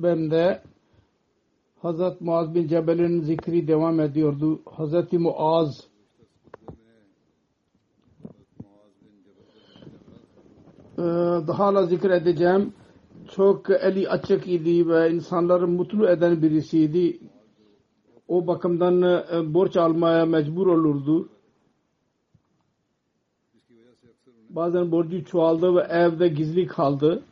hutbemde Hazret Muaz bin Cebel'in zikri devam ediyordu. Hazreti Muaz Ee, daha hala zikredeceğim. Çok eli açık idi ve insanları mutlu eden birisiydi. O bakımdan e, borç almaya mecbur olurdu. Bazen borcu çoğaldı ve evde gizli kaldı.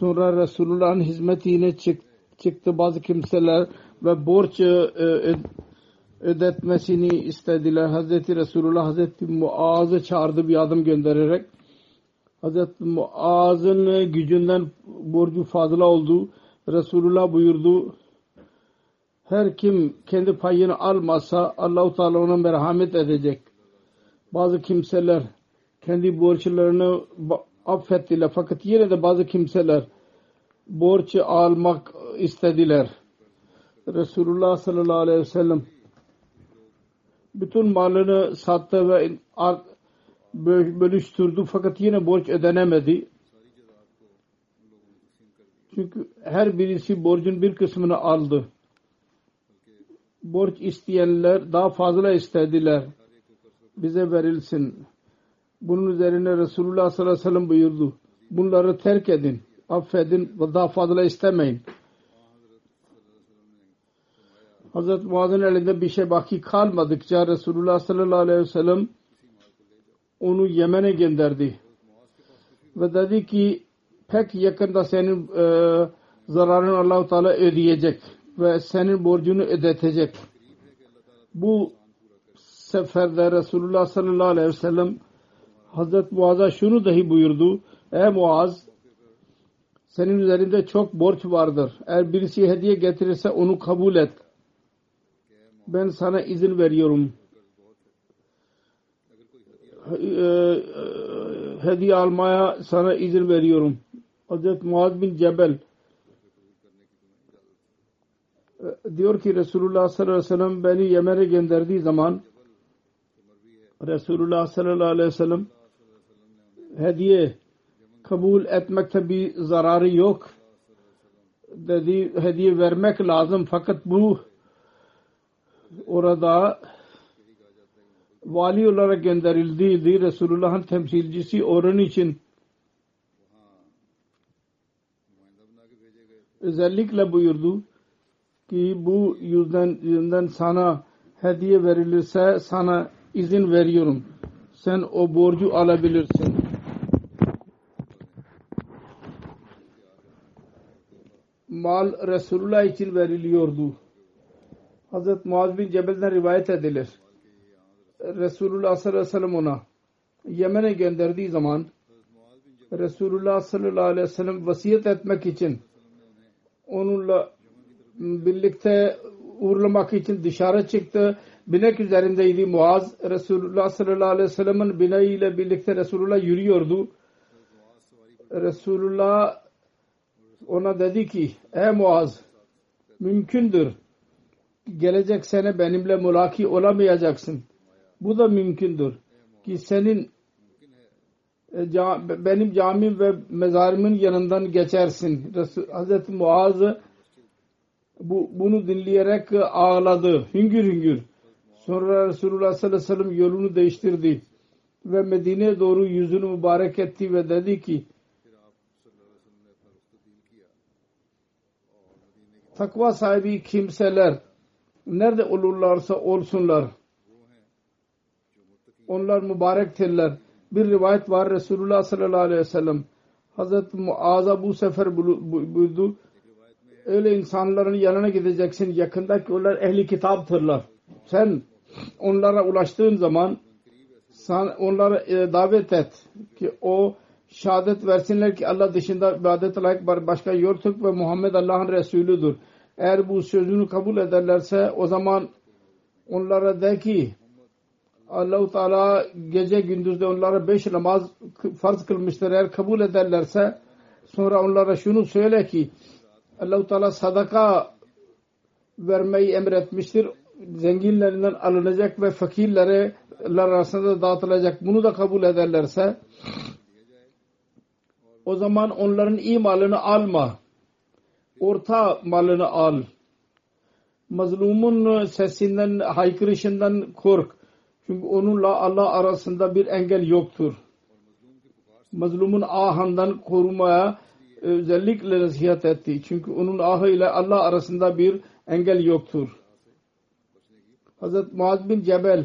Sonra Resulullah'ın hizmetine çık, çıktı bazı kimseler ve borç e, ödetmesini istediler. Hazreti Resulullah Hazreti Muaz'ı çağırdı bir adım göndererek. Hazreti Muaz'ın gücünden borcu fazla oldu. Resulullah buyurdu. Her kim kendi payını almasa Allahu Teala ona merhamet edecek. Bazı kimseler kendi borçlarını affettiler. Fakat yine de bazı kimseler borç almak istediler. Resulullah sallallahu aleyhi ve sellem bütün malını sattı ve bölüştürdü fakat yine borç ödenemedi. Çünkü her birisi borcun bir kısmını aldı. Borç isteyenler daha fazla istediler. Bize verilsin. Bunun üzerine Resulullah sallallahu aleyhi ve sellem buyurdu. Bunları terk edin. Affedin ve daha fazla istemeyin. Hazreti Muaz'ın elinde bir şey baki kalmadıkça Resulullah sallallahu aleyhi ve sellem onu Yemen'e gönderdi. Ve dedi ki pek yakında senin e, zararını Allah-u Teala ödeyecek ve senin borcunu ödetecek. Bu seferde Resulullah sallallahu aleyhi ve sellem Hazreti Muaz'a şunu dahi buyurdu. Ey Muaz senin üzerinde çok borç vardır. Eğer birisi hediye getirirse onu kabul et. Ben sana izin veriyorum. Hediye almaya sana izin veriyorum. Hazreti Muaz bin Cebel diyor ki Resulullah sallallahu aleyhi ve sellem beni Yemen'e gönderdiği zaman Resulullah sallallahu aleyhi ve sellem hediye kabul etmekte bir zararı yok dedi hediye vermek lazım fakat bu orada vali olarak gönderildiydi Resulullah'ın temsilcisi onun için özellikle buyurdu ki bu yüzden, yüzden sana hediye verilirse sana izin veriyorum. Sen o borcu alabilirsin. Mal Resulullah için veriliyordu. Hazret Muaz bin Cebel'den rivayet edilir. Resulullah sallallahu aleyhi ve sellem ona Yemen'e gönderdiği zaman Resulullah sallallahu aleyhi ve sellem vasiyet etmek için onunla birlikte uğurlamak için dışarı çıktı. Binek üzerindeydi Muaz. Resulullah sallallahu aleyhi ve sellem'in bineğiyle birlikte Resulullah yürüyordu. Resulullah ona dedi ki ey Muaz mümkündür gelecek sene benimle mulaki olamayacaksın. Bu da mümkündür ki senin e, benim camim ve mezarımın yanından geçersin. Hz. Muaz bu, bunu dinleyerek ağladı. Hüngür hüngür. Sonra Resulullah sallallahu aleyhi ve sellem yolunu değiştirdi. Ve Medine'ye doğru yüzünü mübarek etti ve dedi ki takva sahibi kimseler nerede olurlarsa olsunlar onlar mübarektirler. Bir rivayet var Resulullah sallallahu aleyhi ve sellem Hazreti Muaz'a bu sefer buyurdu. Öyle insanların yanına gideceksin. Yakındaki onlar ehli kitaptırlar. Sen onlara ulaştığın zaman sen onlara e, davet et ki o şehadet versinler ki Allah dışında ibadet layık başka yoktur ve Muhammed Allah'ın Resulüdür. Eğer bu sözünü kabul ederlerse o zaman onlara de ki Allah-u Teala gece gündüzde onlara beş namaz farz kılmıştır. Eğer kabul ederlerse sonra onlara şunu söyle ki Allah-u Teala sadaka vermeyi emretmiştir. Zenginlerinden alınacak ve fakirlere arasında dağıtılacak. Bunu da kabul ederlerse o zaman onların iyi malını alma. Orta malını al. Mazlumun sesinden, haykırışından kork. Çünkü onunla Allah arasında bir engel yoktur. Mazlumun ahından korumaya özellikle nasihat etti. Çünkü onun ahı ile Allah arasında bir engel yoktur. Hazret Muaz bin Cebel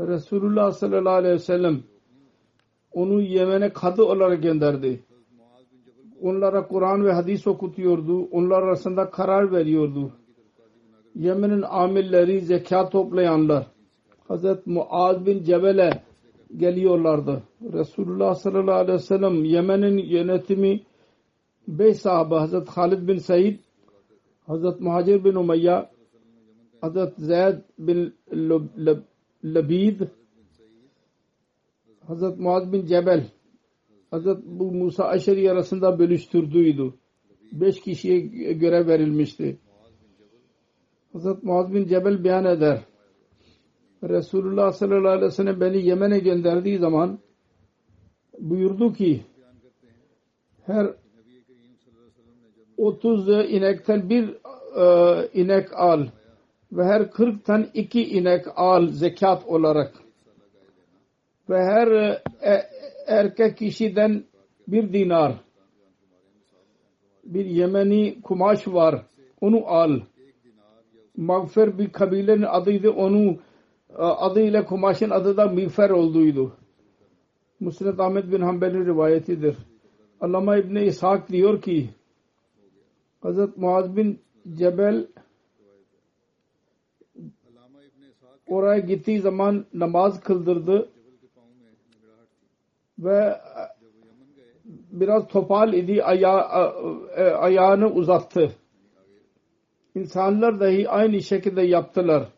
Resulullah sallallahu aleyhi ve sellem onu Yemen'e kadı olarak gönderdi. Onlara Kur'an ve hadis okutuyordu. Onlar arasında karar veriyordu. Yemen'in amirleri zekat toplayanlar Hazret Muaz bin Cebel'e geliyorlardı. Resulullah sallallahu aleyhi ve sellem Yemen'in yönetimi beş sahabe Hazret Halid bin Said Hazret Muhacir bin Umayya Hazret Zeyd bin Labid Hazret Muaz bin Cebel Hazret bu Musa Aşeri arasında bölüştürdüydü. Beş kişiye görev verilmişti. Hazret Muaz bin Cebel beyan eder. Resulullah sallallahu aleyhi ve sellem beni Yemen'e gönderdiği zaman buyurdu ki her 30 inekten bir e, inek al ve her 40'tan iki inek al zekat olarak ve her e, erkek kişiden bir dinar bir Yemeni kumaş var onu al mağfer bir kabilenin adıydı onu e, adıyla kumaşın adı da miğfer olduğuydu. Musned Ahmet bin Hanbel'in rivayetidir. Allama İbni İshak diyor ki Hazret Muaz bin Cebel oraya gittiği zaman namaz kıldırdı ve biraz topal idi aya, e, ayağını uzattı. İnsanlar dahi aynı şekilde yaptılar.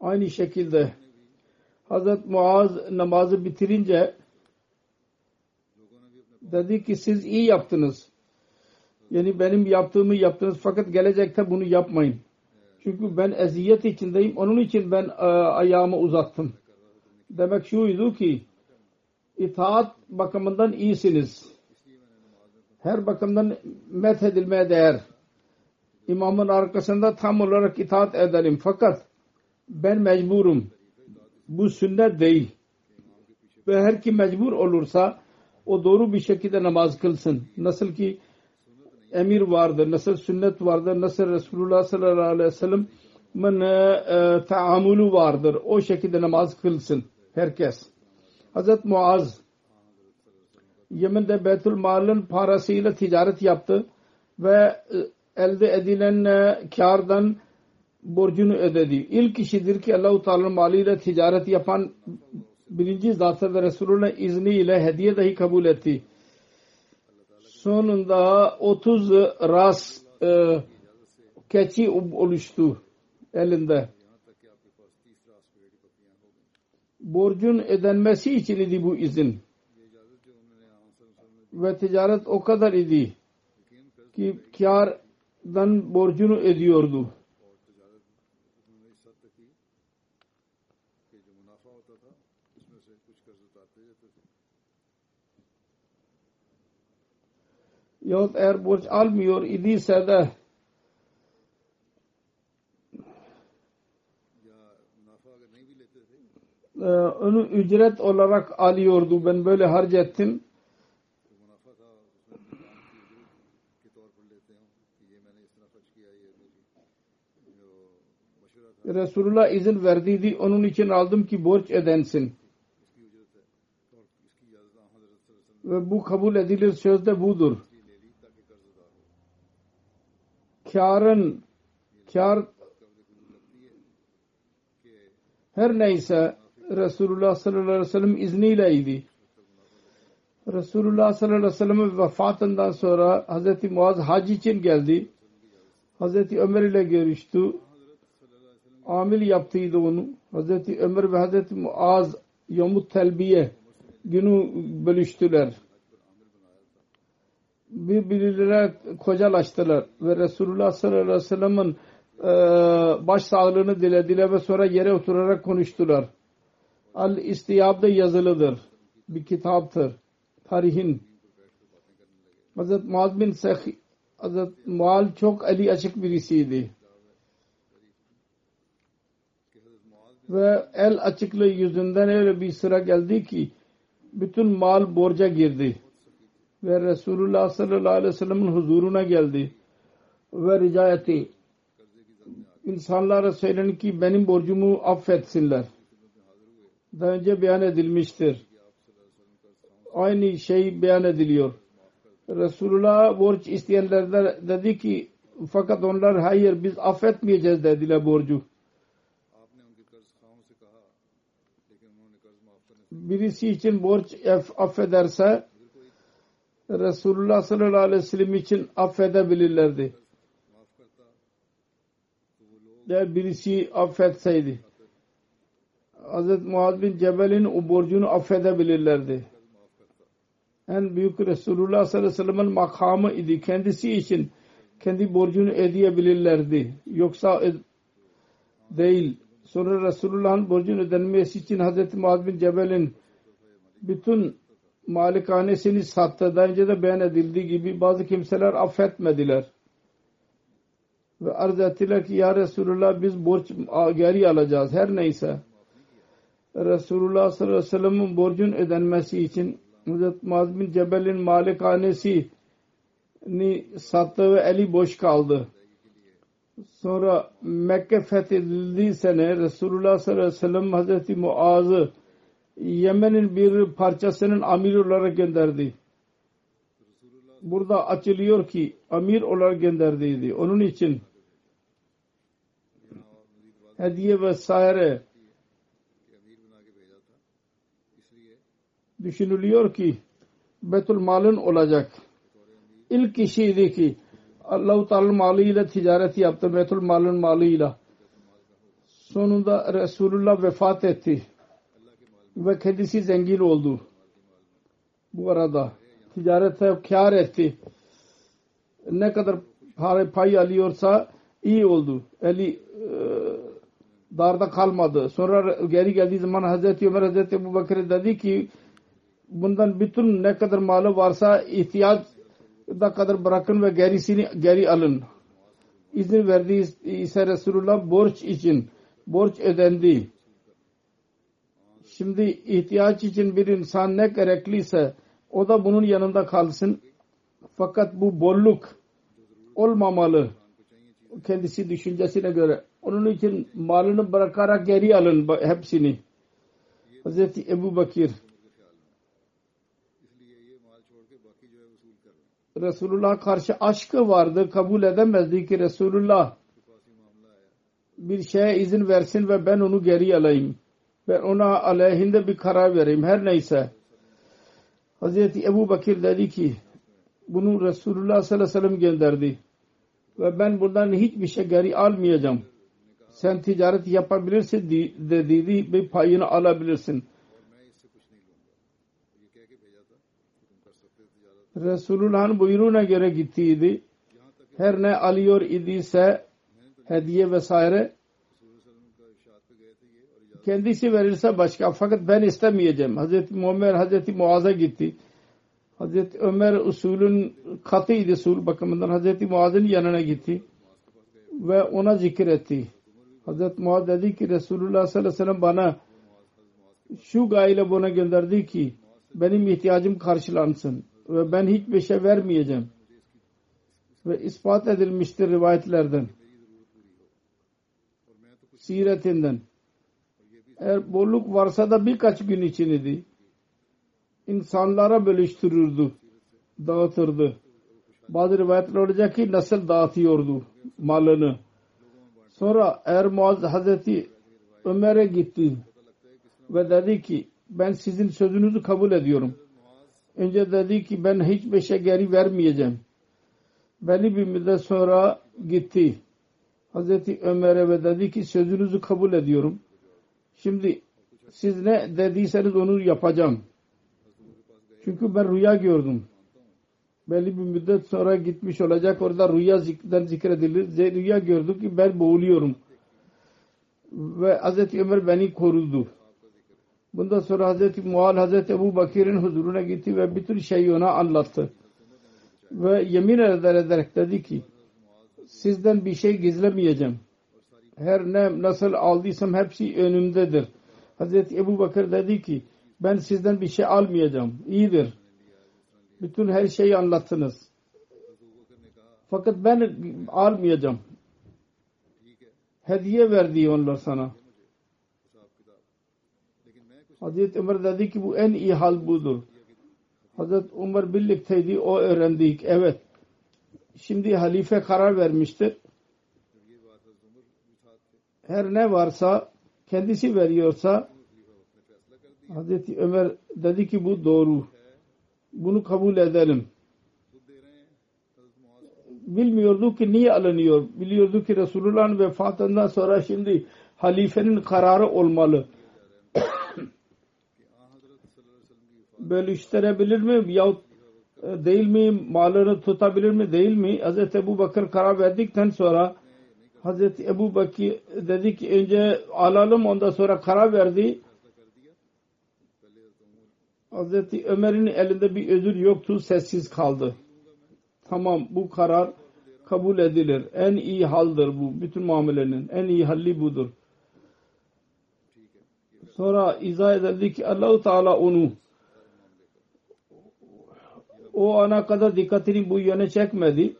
Aynı şekilde Hazret Muaz namazı bitirince dedi ki siz iyi yaptınız. Yani benim yaptığımı yaptınız fakat gelecekte bunu yapmayın. Çünkü ben eziyet içindeyim. Onun için ben e, ayağımı uzattım. Demek şuydu ki itaat bakımından iyisiniz. Her bakımdan methedilmeye değer. İmamın arkasında tam olarak itaat edelim. Fakat ben mecburum. Bu sünnet değil. Ve her kim mecbur olursa o doğru bir şekilde namaz kılsın. Nasıl ki emir vardır, nasıl sünnet vardır, nasıl Resulullah sallallahu aleyhi ve sellem'in e, taamülü vardır. O şekilde namaz kılsın herkes. Hazret Muaz Yemen'de Beytül Mal'ın parasıyla ticaret yaptı ve e, elde edilen e, kardan borcunu ödedi. İlk kişidir ki Allah-u Teala'nın maliyle ticaret yapan birinci zatı ve Resulullah izniyle hediye dahi kabul etti. Sonunda 30 ras e, keçi oluştu elinde borcun ödenmesi için idi bu izin. Ve ticaret o kadar idi ki kârdan borcunu ödüyordu. Yahut eğer borç almıyor idiyse de Ee, onu ücret olarak alıyordu. Ben böyle harcettim. Resulullah izin verdiydi. Onun için aldım ki borç edensin. Ve bu kabul edilir sözde budur. Karın, kar her neyse Resulullah sallallahu aleyhi ve sellem izniyleydi. Resulullah sallallahu aleyhi ve sellem'in vefatından sonra Hazreti Muaz hac için geldi. Hazreti Ömer ile görüştü. Amil yaptıydı onu. Hazreti Ömer ve Hazreti Muaz Yomut Telbiye günü bölüştüler. Birbirlerine kocalaştılar ve Resulullah sallallahu aleyhi ve sellem'in baş sağlığını dilediler ve sonra yere oturarak konuştular. Al İstiyab'da yazılıdır. Bir kitaptır. Tarihin. Hazret Muaz bin Sekh Hazret Mual çok eli açık birisiydi. Ve el açıklığı yüzünden öyle bir sıra geldi ki bütün mal borca girdi. Ve Resulullah sallallahu aleyhi ve sellem'in huzuruna geldi. Ve rica etti. İnsanlara söyleyin ki benim borcumu affetsinler daha önce beyan edilmiştir. Aynı şey beyan ediliyor. Resulullah borç isteyenlerden dedi ki fakat onlar hayır biz affetmeyeceğiz dediler borcu. Birisi için borç affederse Resulullah sallallahu aleyhi ve sellem için affedebilirlerdi. Eğer birisi affetseydi. Hz. Muaz bin Cebel'in o borcunu affedebilirlerdi. En büyük Resulullah sallallahu aleyhi ve sellem'in makamı idi. Kendisi için kendi borcunu ödeyebilirlerdi. Yoksa değil. Sonra Resulullah'ın borcun ödenmesi için Hz. Muaz bin Cebel'in bütün malikanesini sattı. Daha önce de beyan edildiği gibi bazı kimseler affetmediler. Ve arz ettiler ki ya Resulullah biz borç geri alacağız. Her neyse. Resulullah sallallahu aleyhi ve sellem'in borcun ödenmesi için Hazreti Muaz bin Cebel'in malikanesi ni sattı ve eli boş kaldı. Sonra Mekke fethedildiği sene Resulullah sallallahu aleyhi ve sellem Hazreti Muaz'ı Yemen'in bir parçasının amir olarak gönderdi. Burada açılıyor ki amir olarak gönderdiydi. Onun için hediye vesaire düşünülüyor ki Betül Mal'ın olacak. İlk kişiydi ki Allah-u Teala malıyla ticaret yaptı. Betül Mal'ın malıyla. Sonunda Resulullah vefat etti. Ve kendisi zengin oldu. Bu arada ticarete kar etti. Ne kadar para pay alıyorsa iyi oldu. Eli e, darda kalmadı. Sonra geri geldiği zaman Hazreti Ömer Hazreti Ebu Bakır dedi ki bundan bütün ne kadar malı varsa ihtiyaç da kadar bırakın ve gerisini geri alın. İzin verdi ise Resulullah borç için borç ödendi. Şimdi ihtiyaç için bir insan ne gerekliyse o da bunun yanında kalsın. Fakat bu bolluk olmamalı. Kendisi düşüncesine göre. Onun için malını bırakarak geri alın hepsini. Hazreti Ebu Bakir Resulullah'a karşı aşkı vardı. Kabul edemezdi ki Resulullah bir şeye izin versin ve ben onu geri alayım. Ben ona aleyhinde bir karar vereyim. Her neyse. Hazreti Ebu Bakir dedi ki bunu Resulullah sallallahu aleyhi ve sellem gönderdi. Ve ben buradan hiçbir şey geri almayacağım. Sen ticaret yapabilirsin dedi bir payını alabilirsin. Resulullah'ın buyruğuna göre gittiydi. Her ne alıyor idiyse hediye vesaire kendisi verirse başka fakat ben istemeyeceğim. Hazreti Muhammed Hazreti Muaz'a gitti. Hazreti Ömer usulün katıydı usul bakımından Hazreti Muaz'ın yanına gitti ve ona zikretti. Hazreti Muaz dedi ki Resulullah sallallahu aleyhi ve sellem bana şu gayle buna gönderdi ki benim ihtiyacım karşılansın ve ben hiçbir şey vermeyeceğim. Ve ispat edilmiştir rivayetlerden. Siretinden. Eğer bolluk varsa da birkaç gün için idi. İnsanlara bölüştürürdü. Dağıtırdı. Bazı rivayetler olacak ki nasıl dağıtıyordu malını. Sonra eğer Muaz Hazreti Ömer'e gitti ve dedi ki ben sizin sözünüzü kabul ediyorum. Önce dedi ki ben hiçbir şey geri vermeyeceğim. Belli bir müddet sonra gitti. Hazreti Ömer'e ve dedi ki sözünüzü kabul ediyorum. Şimdi siz ne dediyseniz onu yapacağım. Çünkü ben rüya gördüm. Belli bir müddet sonra gitmiş olacak. Orada rüyadan zikredilir. Rüya gördüm ki ben boğuluyorum. Ve Hazreti Ömer beni korudu. Bundan sonra Hazreti Mual Hazreti Ebu Bakir'in huzuruna gitti ve bütün şeyi ona anlattı. Ve yemin eder ederek dedi ki sizden bir şey gizlemeyeceğim. Her ne nasıl aldıysam hepsi önümdedir. Hazreti Ebu Bakır dedi ki ben sizden bir şey almayacağım. İyidir. Bütün her şeyi anlattınız. Fakat ben almayacağım. Hediye verdi onlar sana. Hazreti Ömer dedi ki bu en iyi hal budur. Hazreti Ömer birlikteydi o öğrendik. Evet. Şimdi halife karar vermiştir. Her ne varsa kendisi veriyorsa Hazreti Ömer dedi ki bu doğru. Bunu kabul edelim. Bilmiyordu ki niye alınıyor. Biliyordu ki Resulullah'ın vefatından sonra şimdi halifenin kararı olmalı. Bölüştürebilir mi yahut e, değil mi malını tutabilir mi değil mi Hz. Ebu Bakır karar verdikten sonra Hz. Ebu Bakır dedi ki önce alalım ondan sonra karar verdi Hz. Ömer'in elinde bir özür yoktu sessiz kaldı tamam bu karar kabul edilir en iyi haldır bu bütün muamelenin en iyi halli budur sonra izah edildi ki Allahu Teala onu o ana kadar dikkatini bu yöne çekmedi.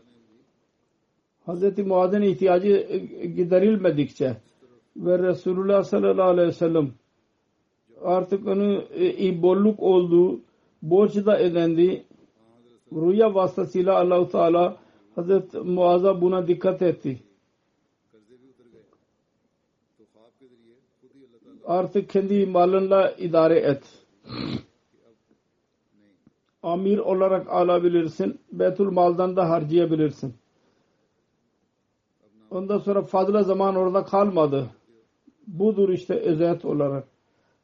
Hz. Muaz'ın ihtiyacı giderilmedikçe ve Resulullah sallallahu aleyhi ve sellem artık onu e, bolluk oldu, borç da ödendi. Rüya vasıtasıyla Allah-u Teala Hz. Muaz'a buna dikkat etti. Artık kendi malınla idare et amir olarak alabilirsin. Betul maldan da harcayabilirsin. Ondan sonra fazla zaman orada kalmadı. Budur işte özet olarak.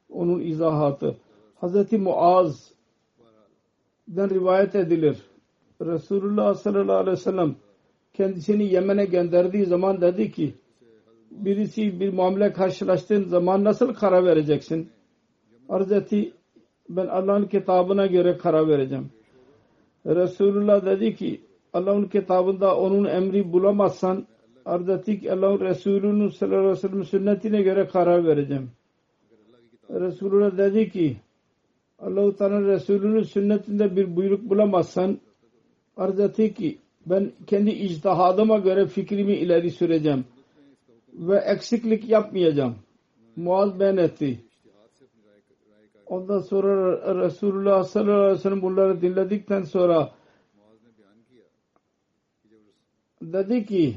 Onun izahatı. Hazreti Muaz den rivayet edilir. Resulullah sallallahu aleyhi ve sellem kendisini Yemen'e gönderdiği zaman dedi ki birisi bir muamele karşılaştığın zaman nasıl karar vereceksin? Hazreti ben Allah'ın kitabına göre karar vereceğim. Resulullah dedi ki Allah'ın kitabında onun emri bulamazsan ardatik Allah'ın Resulü'nün sallallahu aleyhi ve sellem sünnetine göre karar vereceğim. Resulullah dedi ki Allah-u Teala Resulü'nün sünnetinde bir buyruk bulamazsan arz ki ben kendi ictihadıma göre fikrimi ileri süreceğim ve eksiklik yapmayacağım. Muaz ben etti. Ondan sonra Resulullah sallallahu aleyhi ve sellem bunları dinledikten sonra dedi ki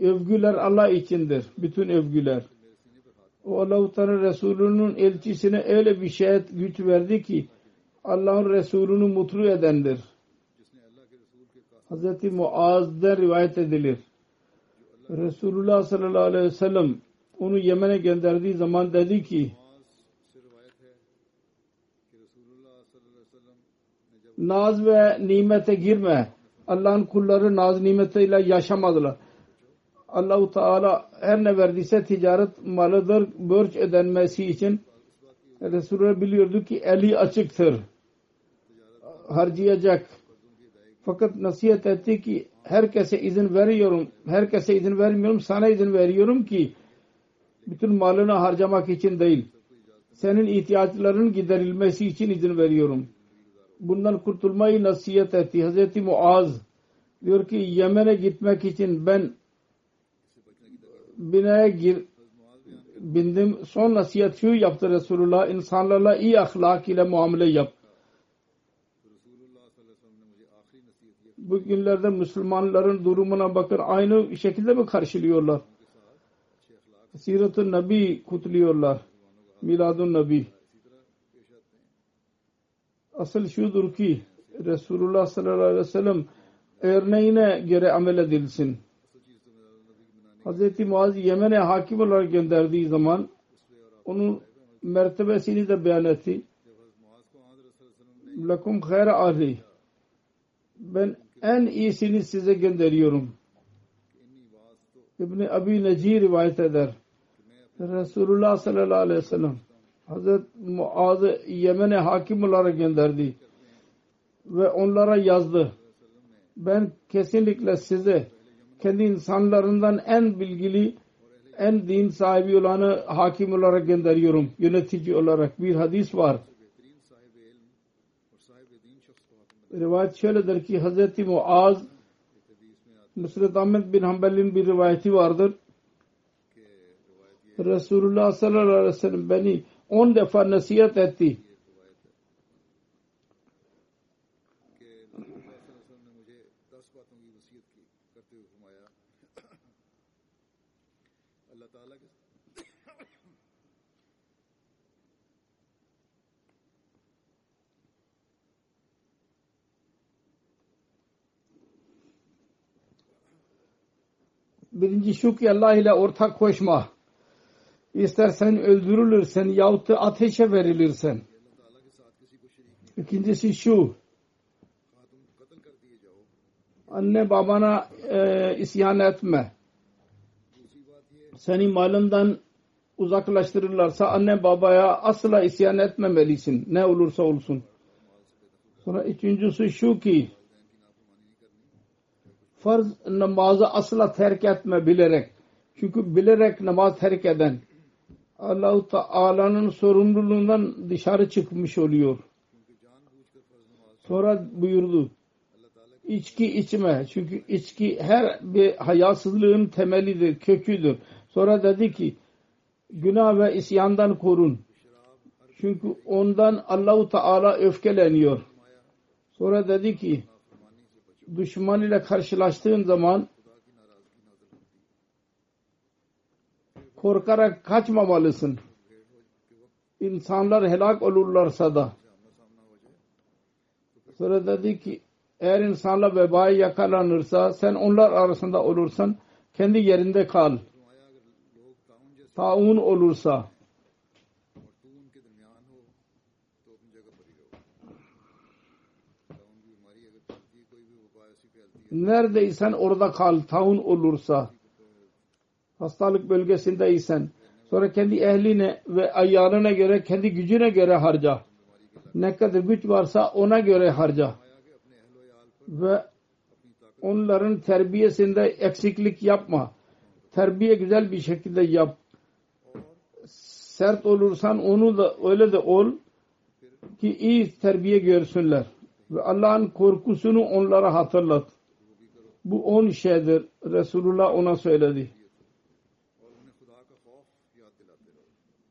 övgüler Allah içindir. Bütün övgüler. O Allah-u Teala Resulü'nün elçisine öyle bir şey güç verdi ki Allah'ın Resulü'nü mutlu edendir. Hz. Muaz'da rivayet edilir. Resulullah sallallahu aleyhi ve sellem onu Yemen'e gönderdiği zaman dedi ki naz ve nimete girme. Allah'ın kulları naz nimetiyle yaşamadılar. Allahu Teala her ne verdiyse ticaret malıdır borç ödenmesi için Resulullah biliyordu ki eli açıktır. Harcayacak. Fakat nasihat etti ki herkese izin veriyorum. Herkese izin vermiyorum. Sana izin veriyorum ki bütün malını harcamak için değil. Senin ihtiyaçların giderilmesi için izin veriyorum. Bundan kurtulmayı nasihat etti. Hazreti Muaz diyor ki Yemen'e gitmek için ben binaya gir, bindim. Son nasihat şu yaptı Resulullah. insanlarla iyi ahlak ile muamele yap. Bugünlerde Müslümanların durumuna bakın aynı şekilde mi karşılıyorlar? Sirat-ı Nabi kutluyorlar. Miladun Nabi. Asıl şudur ki Resulullah sallallahu aleyhi ve sellem örneğine göre amel edilsin. Hz. Muaz Yemen'e hakim olarak gönderdiği zaman onun mertebesini de beyan etti. Lakum khayra ahli. Ben en iyisini size gönderiyorum. İbni Abi Necir rivayet eder. Resulullah sallallahu aleyhi ve sellem Hazret Muaz'ı Yemen'e hakim olarak gönderdi. Ve onlara yazdı. Ben kesinlikle size kendi insanlarından en bilgili, en din sahibi olanı hakim olarak gönderiyorum. Yönetici olarak bir hadis var. Rivayet şöyledir ki Hz. Muaz Nusret Ahmet bin Hanbel'in bir rivayeti vardır. Resulullah sallallahu aleyhi ve sellem beni on defa nasihat etti. Birinci şu ki Allah ile ortak koşma. İstersen öldürülürsen yahut da ateşe verilirsen. İkincisi şu. Anne babana e, isyan etme. Seni malından uzaklaştırırlarsa anne babaya asla isyan etmemelisin. Ne olursa olsun. Sonra üçüncüsü şu ki farz namazı asla terk etme bilerek. Çünkü bilerek namaz terk eden Allah-u Teala'nın sorumluluğundan dışarı çıkmış oluyor. Sonra buyurdu. İçki içme. Çünkü içki her bir hayasızlığın temelidir, köküdür. Sonra dedi ki günah ve isyandan korun. Çünkü ondan Allahu Teala öfkeleniyor. Sonra dedi ki düşman ile karşılaştığın zaman korkarak kaçmamalısın. İnsanlar helak olurlarsa da. Sonra dedi ki eğer insanlar vebaya yakalanırsa sen onlar arasında olursan kendi yerinde kal. Taun olursa neredeysen orada kal. Taun olursa hastalık bölgesindeysen sonra kendi ehline ve ayarına göre kendi gücüne göre harca. Ne kadar güç varsa ona göre harca. Ve onların terbiyesinde eksiklik yapma. Terbiye güzel bir şekilde yap. Sert olursan onu da öyle de ol ki iyi terbiye görsünler. Ve Allah'ın korkusunu onlara hatırlat. Bu on şeydir. Resulullah ona söyledi.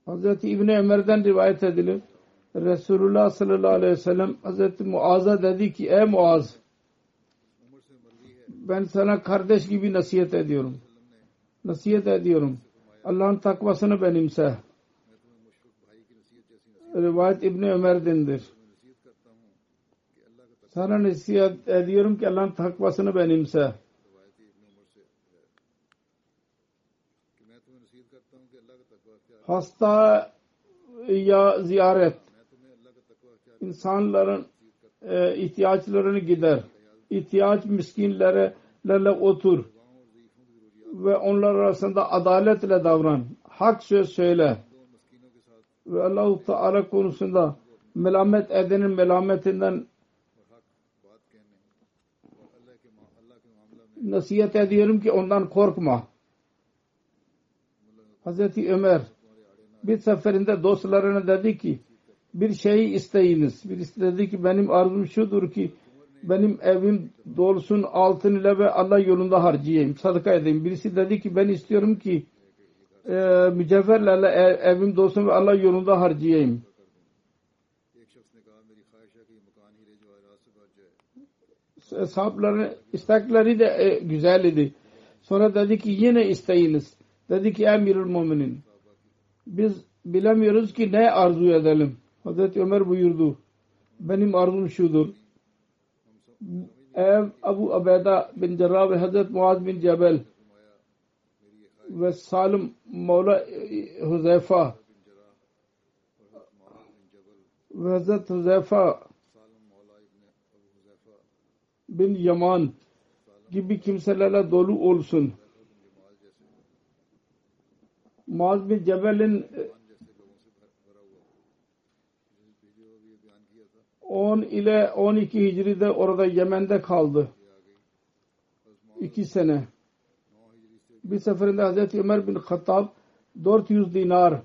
Hazreti İbni Ömer'den rivayet edilir. Resulullah sallallahu aleyhi ve sellem Hazreti Muaz'a dedi ki ey Muaz ben sana kardeş gibi nasihat ediyorum. Nasihat ediyorum. Allah'ın takvasını benimse. Rivayet İbni Ömer'dendir. Sana nasihat ediyorum ki Allah'ın takvasını benimse. Hasta ya ziyaret insanların e, ihtiyaçlarını gider. İhtiyaç miskinlere lerle otur ve onlar arasında adaletle davran. Hak söz söyle. Ve Allah-u Teala konusunda melamet edenin melametinden nasihat ediyorum ki ondan korkma. Hazreti Ömer bir seferinde dostlarına dedi ki bir şey isteyiniz. Bir dedi ki benim arzum şudur ki benim evim dolusun altın ile ve Allah yolunda harcayayım. Sadaka edeyim. Birisi dedi ki ben istiyorum ki e, mücevherlerle ev, evim dolsun ve Allah yolunda harcayayım. Sahapların istekleri de e, güzel idi. Sonra dedi ki yine isteyiniz. Dedi ki emirül müminin. Biz bilemiyoruz ki ne arzu edelim. Hazreti Ömer buyurdu. Benim arzum şudur. Ev Abu Abeda bin Cerrah ve Hazreti Muaz bin Cebel ve Salim Mevla Huzeyfa ve Hazreti Huzeyfa bin Yaman gibi kimselerle dolu olsun. Muaz bin Cebel'in 10 ile 12 Hicri'de orada Yemen'de kaldı. İki sene. Bir seferinde Hazreti Ömer bin Hattab 400 dinar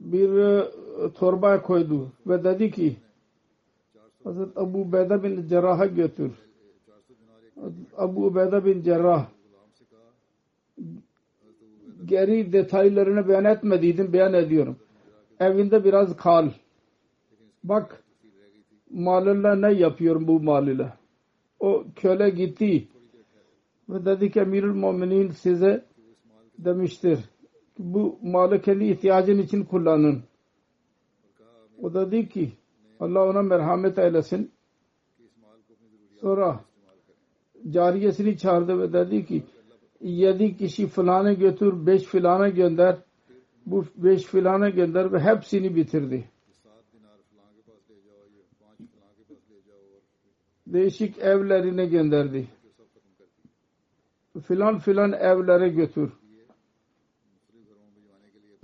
bir e, torbaya koydu ve dedi ki Hazreti Abu Beyda bin Cerrah'a götür. Abu Beyda bin Cerrah geri detaylarını beyan etmediydim beyan ediyorum. Evinde biraz kal. Bak malıyla ne yapıyorum bu malıyla. O köle gitti ve dedi ki Emirül Müminin size demiştir bu malı kendi ihtiyacın için kullanın. O dedi ki Allah ona merhamet eylesin. Sonra cariyesini çağırdı ve dedi ki yedi kişi filana götür, beş filana gönder. Bu beş filana gönder ve hepsini bitirdi. Değişik evlerine gönderdi. Filan filan evlere götür.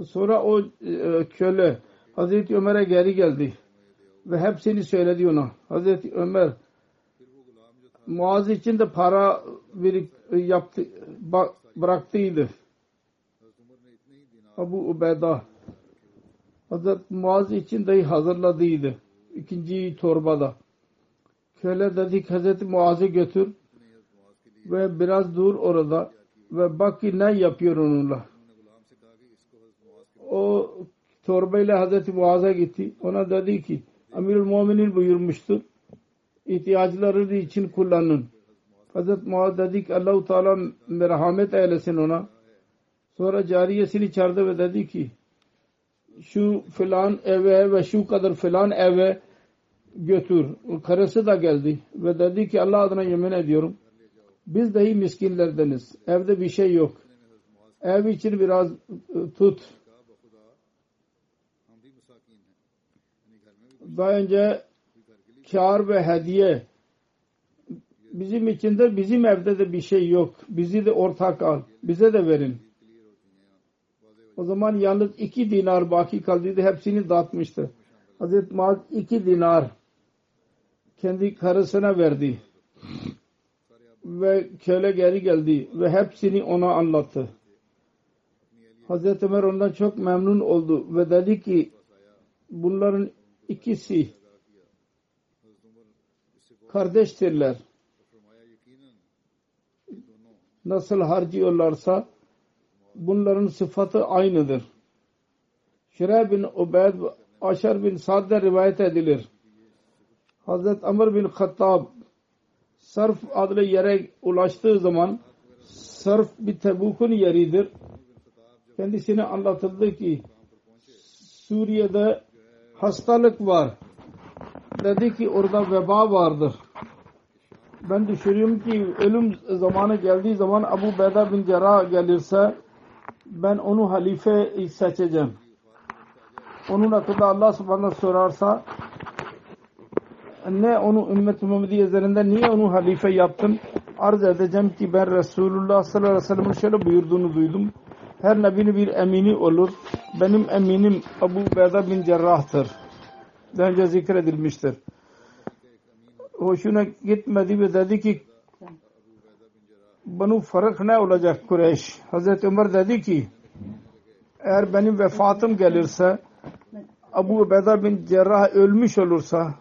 Sonra o e, köle Hazreti Ömer'e geri geldi ve hepsini söyledi ona. Hazreti Ömer Muaz için de para birik, yaptı, bıraktıydı. Abu Ubeyda Hazreti Muaz için de hazırladıydı. İkinci torbada. Köle dedik Hazreti Muaz'ı götür ve biraz dur orada ve bak ki ne yapıyor onunla. O torbayla Hazreti Muaz'a gitti. Ona dedi ki Amirul Muminin buyurmuştur. İhtiyaçları için kullanın. Hazreti Muaz dedi ki Allah-u Teala merhamet eylesin ona. Sonra cariyesini çağırdı ve dedi ki şu filan eve ve şu kadar filan eve götür. Karısı da geldi ve dedi ki Allah adına yemin ediyorum. Biz dahi miskinlerdeniz. Evde bir şey yok. Ev için biraz e, tut. Daha önce kar ve hediye bizim içinde bizim evde de bir şey yok. Bizi de ortak al. Bize de verin. O zaman yalnız iki dinar baki kaldıydı. Hepsini dağıtmıştı. Hazreti Muaz iki dinar kendi karısına verdi. Ve köle geri geldi ve hepsini ona anlattı. Hazreti Ömer ondan çok memnun oldu ve dedi ki bunların ikisi kardeştirler. Nasıl harcıyorlarsa bunların sıfatı aynıdır. Şireh bin Ubeyd Aşar bin Sad'da rivayet edilir. Hazret Amr bin Hattab Sarf adlı yere ulaştığı zaman Sarf bir Tebuk'un yeridir. Kendisine anlatıldı ki Suriye'de hastalık var. Dedi ki orada veba vardır. Ben düşünüyorum ki ölüm zamanı geldiği zaman Abu Beda bin Cerrah gelirse ben onu halife seçeceğim. onun hakkında Allah subhanahu sorarsa ne onu ümmet Muhammedi üzerinde niye onu halife yaptın? Arz edeceğim ki ben Resulullah sallallahu aleyhi ve sellem'in şöyle buyurduğunu duydum. Her nebinin bir emini olur. Benim eminim Abu Beda bin Cerrah'tır. Daha önce zikredilmiştir. Hoşuna gitmedi ve dedi ki bunu fark ne olacak Kureyş? Hazreti Ömer dedi ki eğer benim vefatım gelirse Abu Ubeyda bin Cerrah ölmüş olursa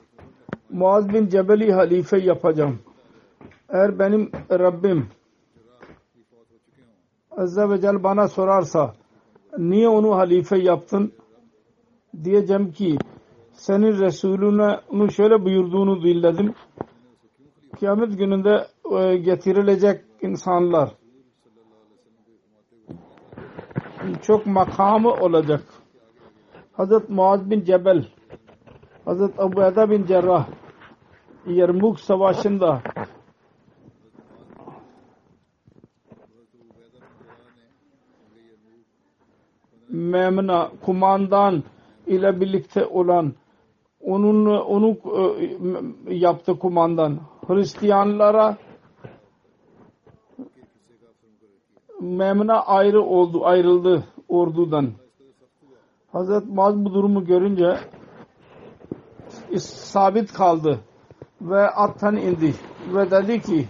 Muaz bin Cebel'i halife yapacağım. Eğer benim Rabbim Azze ve Celle bana sorarsa niye onu halife yaptın diyeceğim ki senin Resulüne onu şöyle buyurduğunu dinledim. Kıyamet gününde e, getirilecek insanlar çok makamı olacak. Hazret Muaz bin Cebel Hazret Abu Eda bin Cerrah Yermuk Savaşı'nda Memna kumandan ile birlikte olan onun onu e, yaptı kumandan. Hristiyanlara Memna ayrı oldu ayrıldı ordudan. Hazret Muaz bu durumu görünce sabit kaldı ve attan indi ve dedi ki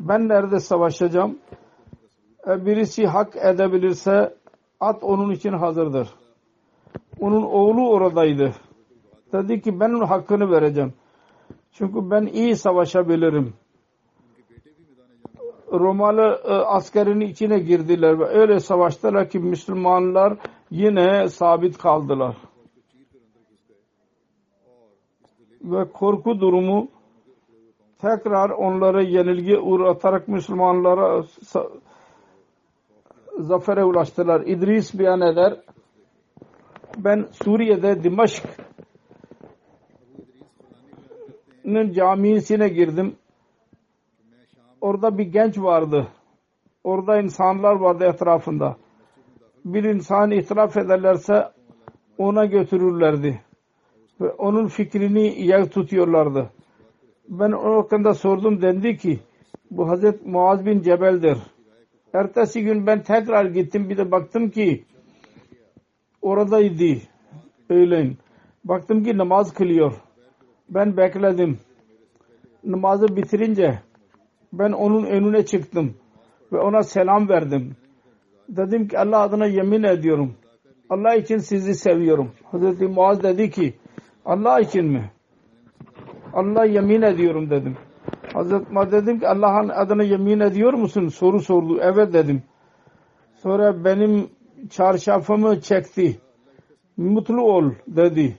ben nerede savaşacağım? E, birisi hak edebilirse at onun için hazırdır. Onun oğlu oradaydı dedi ki ben hakkını vereceğim çünkü ben iyi savaşabilirim Romalı e, askerin içine girdiler ve öyle savaştılar ki Müslümanlar yine sabit kaldılar. Ve korku durumu tekrar onlara yenilgi uğratarak Müslümanlara zafere ulaştılar. İdris beyan eder. Ben Suriye'de Dimaşk'ın camisine girdim orada bir genç vardı. Orada insanlar vardı etrafında. Bir insan itiraf ederlerse ona götürürlerdi. Ve onun fikrini yer tutuyorlardı. Ben o hakkında sordum dendi ki bu Hazret Muaz bin Cebel'dir. Ertesi gün ben tekrar gittim bir de baktım ki oradaydı öğlen. Baktım ki namaz kılıyor. Ben bekledim. Namazı bitirince ben onun önüne çıktım ve ona selam verdim. Dedim ki Allah adına yemin ediyorum. Allah için sizi seviyorum. Hazreti Muaz dedi ki Allah için mi? Allah yemin ediyorum dedim. Hazreti Muaz dedim ki Allah'ın adına yemin ediyor musun? Soru sordu. Evet dedim. Sonra benim çarşafımı çekti. Mutlu ol dedi.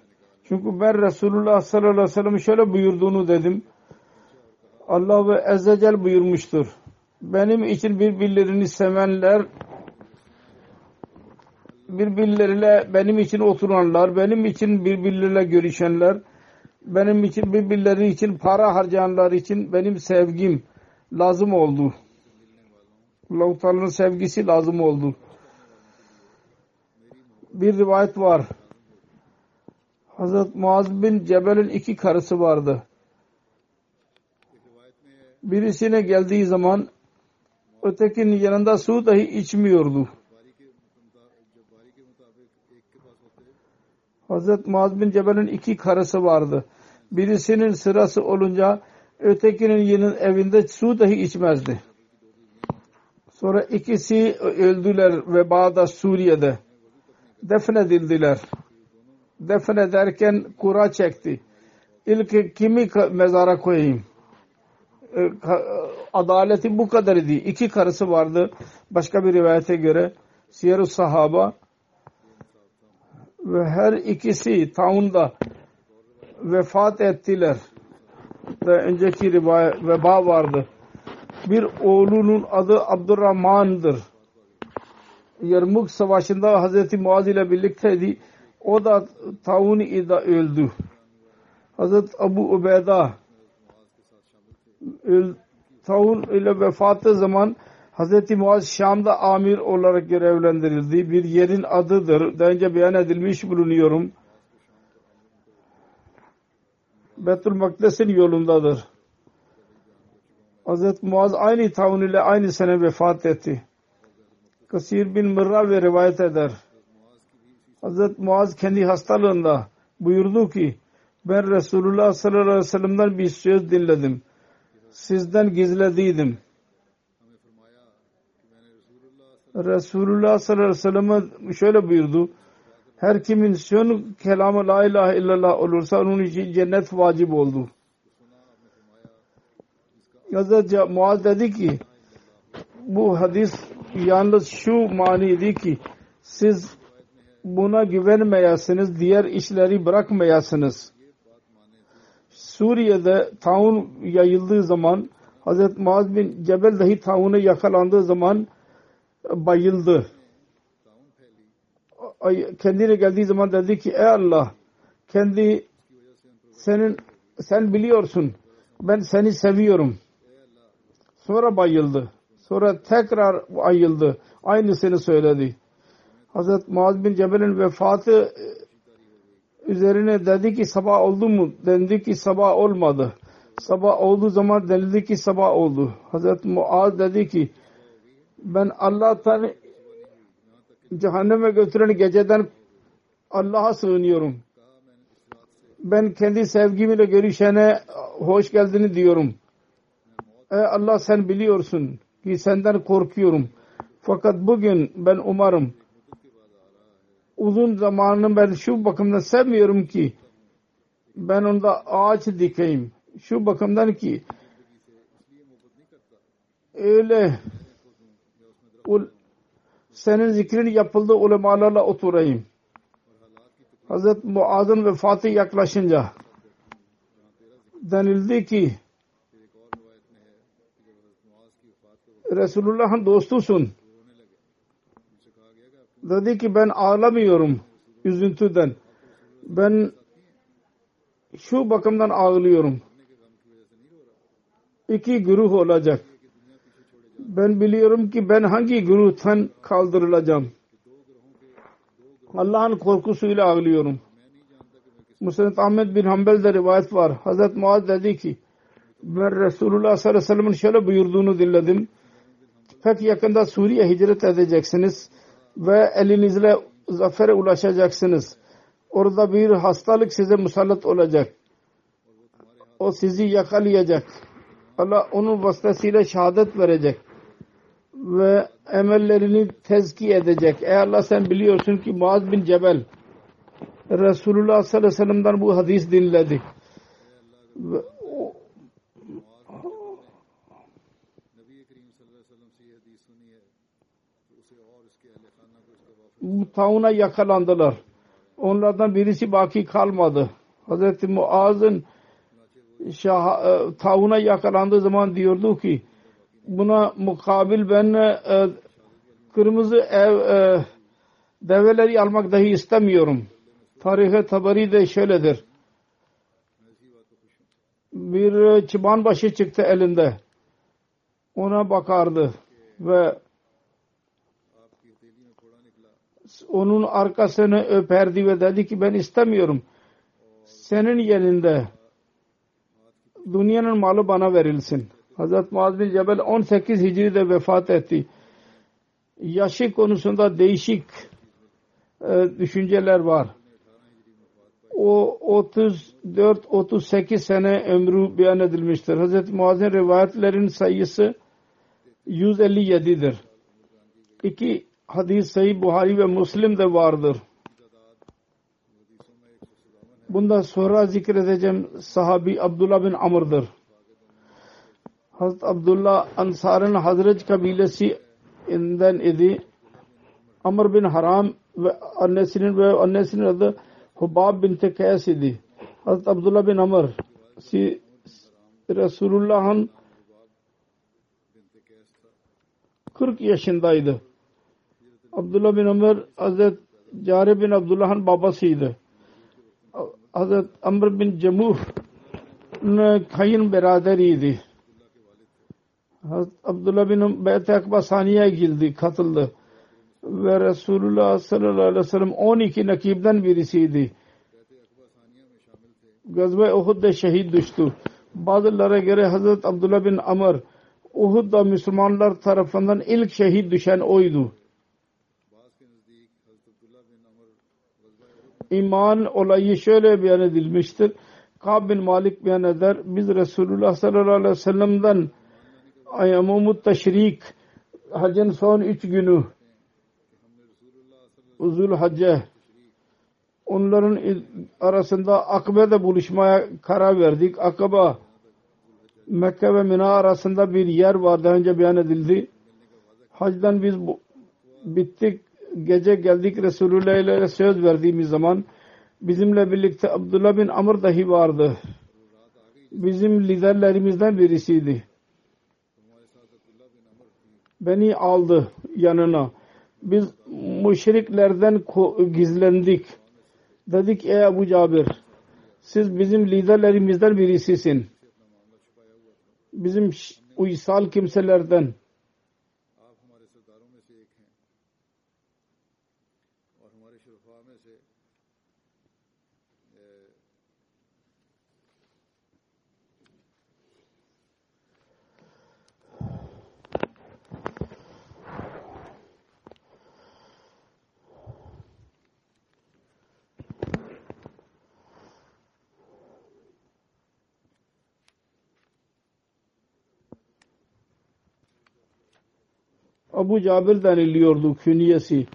Çünkü ben Resulullah sallallahu aleyhi ve sellem şöyle buyurduğunu dedim. Allah ve Ezzecel buyurmuştur. Benim için birbirlerini sevenler birbirleriyle benim için oturanlar, benim için birbirleriyle görüşenler, benim için birbirleri için para harcayanlar için benim sevgim lazım oldu. Allah-u sevgisi lazım oldu. Bir rivayet var. Hazret Muaz bin Cebel'in iki karısı vardı birisine geldiği zaman ötekinin yanında su dahi içmiyordu. Hazret Muaz bin Cebel'in iki karısı vardı. Birisinin sırası olunca ötekinin evinde su dahi içmezdi. Sonra ikisi öldüler ve Bağda Suriye'de. Defnedildiler. Defnederken kura çekti. İlk kimi mezara koyayım? E, adaleti bu kadar idi. İki karısı vardı. Başka bir rivayete göre siyer sahaba ve her ikisi taunda vefat ettiler. Ve önceki rivayet veba vardı. Bir oğlunun adı Abdurrahman'dır. Yarmuk Savaşı'nda Hazreti Muaz ile birlikteydi. O da taun ida öldü. Hazreti Abu Ubeyda taun ile vefatı zaman Hz. Muaz Şam'da amir olarak görevlendirildi. Bir yerin adıdır. Daha önce beyan edilmiş bulunuyorum. Betül Makdes'in yolundadır. Hz. Muaz aynı taun ile aynı sene vefat etti. Kasir bin Mırra ve rivayet eder. Hz. Muaz kendi hastalığında buyurdu ki ben Resulullah sallallahu aleyhi ve sellem'den bir söz dinledim. Sizden gizlediydim. Resulullah sallallahu aleyhi ve sellem şöyle buyurdu. Her kimin son kelamı la ilahe illallah olursa onun için cennet vacip oldu. Hazreti Muaz dedi ki bu hadis yalnız şu maniydi ki siz buna güvenmeyasınız, diğer işleri bırakmayasınız. Suriye'de taun yayıldığı zaman Hz. Muaz bin Cebel dahi taunu yakalandığı zaman bayıldı. Kendine geldiği zaman dedi ki ey Allah kendi senin sen biliyorsun ben seni seviyorum. Sonra bayıldı. Sonra tekrar ayıldı. Aynısını söyledi. Hazret Muaz bin Cebel'in vefatı üzerine dedi ki sabah oldu mu? Dendi ki sabah olmadı. Sabah olduğu zaman denildi ki sabah oldu. Hazret Muaz dedi ki ben Allah'tan cehenneme götüren geceden Allah'a sığınıyorum. Ben kendi sevgimle görüşene hoş geldin diyorum. Ey Allah sen biliyorsun ki senden korkuyorum. Fakat bugün ben umarım uzun zamanını ben şu bakımdan sevmiyorum ki ben onda ağaç dikeyim. Şu bakımdan ki öyle senin zikrin yapıldığı ulemalarla oturayım. Hazret Muaz'ın vefatı yaklaşınca denildi ki Resulullah'ın dostusun. Dedi ki ben ağlamıyorum üzüntüden. Ben şu bakımdan ağlıyorum. İki güruh olacak. Ben biliyorum ki ben hangi güruhtan kaldırılacağım. Allah'ın korkusuyla ağlıyorum. Musned Ahmet bin Hanbel'de rivayet var. Hazret Muaz dedi ki ben Resulullah sallallahu aleyhi ve sellem'in şöyle buyurduğunu dinledim. Pek yakında Suriye hicret edeceksiniz ve elinizle zafere ulaşacaksınız. Orada bir hastalık size musallat olacak. O sizi yakalayacak. Allah onun vasıtasıyla şehadet verecek. Ve emellerini tezki edecek. Ey Allah sen biliyorsun ki Muaz bin Cebel Resulullah sallallahu aleyhi ve sellem'den bu hadis dinledi. Tauna yakalandılar. Onlardan birisi baki kalmadı. Hazreti Muaz'ın e, tauna yakalandığı zaman diyordu ki buna mukabil ben e, kırmızı ev e, develeri almak dahi istemiyorum. Tarihe tabari de şöyledir. Bir çıban başı çıktı elinde. Ona bakardı ve onun arkasını öperdi ve dedi ki ben istemiyorum. Senin yerinde dünyanın malı bana verilsin. Hazret Muaz bin Cebel 18 Hicri'de vefat etti. Yaşı konusunda değişik e, düşünceler var. O 34-38 sene ömrü beyan edilmiştir. Hazreti Muaz'ın rivayetlerin sayısı 157'dir. İki hadis Sahih Buhari ve Müslim'de vardır. Bunda sonra zikredeceğim sahabi Abdullah bin Amr'dır. Hazret Abdullah Ansar'ın Hazret kabilesinden idi. Amr bin Haram ve annesinin ve annesinin adı Hubab bin Kays idi. Hazret Abdullah bin Amr si, Resulullah'ın 40 yaşındaydı. Abdullah bin Ömer Hazret Cari bin Abdullah'ın babasıydı. Hazret Amr bin Cemuh kayın beraderiydi. Abdullah bin Beyt-i Akba Saniye'ye girdi, katıldı. Ve Resulullah sallallahu aleyhi ve sellem 12 nakibden birisiydi. Gazve Uhud'da şehit düştü. Bazılara göre Hazreti Abdullah bin Amr Uhud'da Müslümanlar tarafından ilk şehit düşen oydu. İman olayı şöyle beyan edilmiştir. Kab bin Malik beyan eder. Biz Resulullah sallallahu aleyhi ve sellem'den Ayyamumut Teşrik Hacın son üç günü Uzul Hacce onların arasında Akabe'de buluşmaya karar verdik. Akaba Mekke ve Mina arasında bir yer var. Daha önce beyan edildi. Hacdan biz bittik. Gece geldik Resulullah ile söz verdiğimiz zaman bizimle birlikte Abdullah bin Amr dahi vardı. Bizim liderlerimizden birisiydi. Beni aldı yanına. Biz müşriklerden gizlendik. Dedik ey Ebu Cabir siz bizim liderlerimizden birisisin. Bizim uysal kimselerden Abu Cabir deniliyordu künyesi.